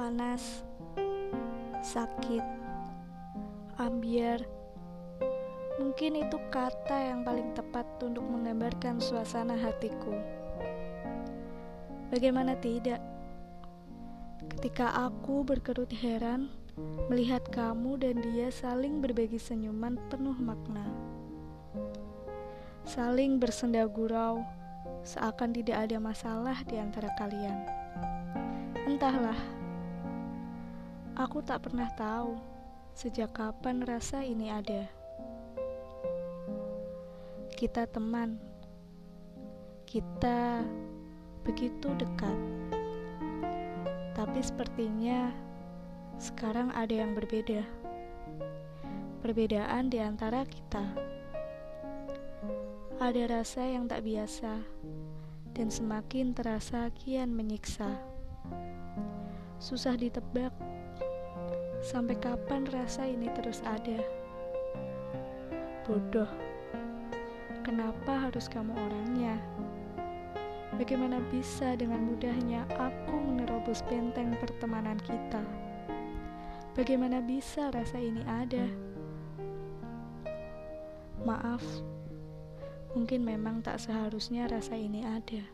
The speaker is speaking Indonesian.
panas, sakit, ambiar. Mungkin itu kata yang paling tepat untuk menggambarkan suasana hatiku. Bagaimana tidak? Ketika aku berkerut heran melihat kamu dan dia saling berbagi senyuman penuh makna. Saling bersenda gurau seakan tidak ada masalah di antara kalian. Entahlah, aku tak pernah tahu sejak kapan rasa ini ada. Kita teman, kita begitu dekat. Tapi sepertinya sekarang ada yang berbeda. Perbedaan di antara kita. Ada rasa yang tak biasa dan semakin terasa kian menyiksa. Susah ditebak sampai kapan rasa ini terus ada. Bodoh. Kenapa harus kamu orangnya? Bagaimana bisa dengan mudahnya aku menerobos benteng pertemanan kita? Bagaimana bisa rasa ini ada? Maaf, mungkin memang tak seharusnya rasa ini ada.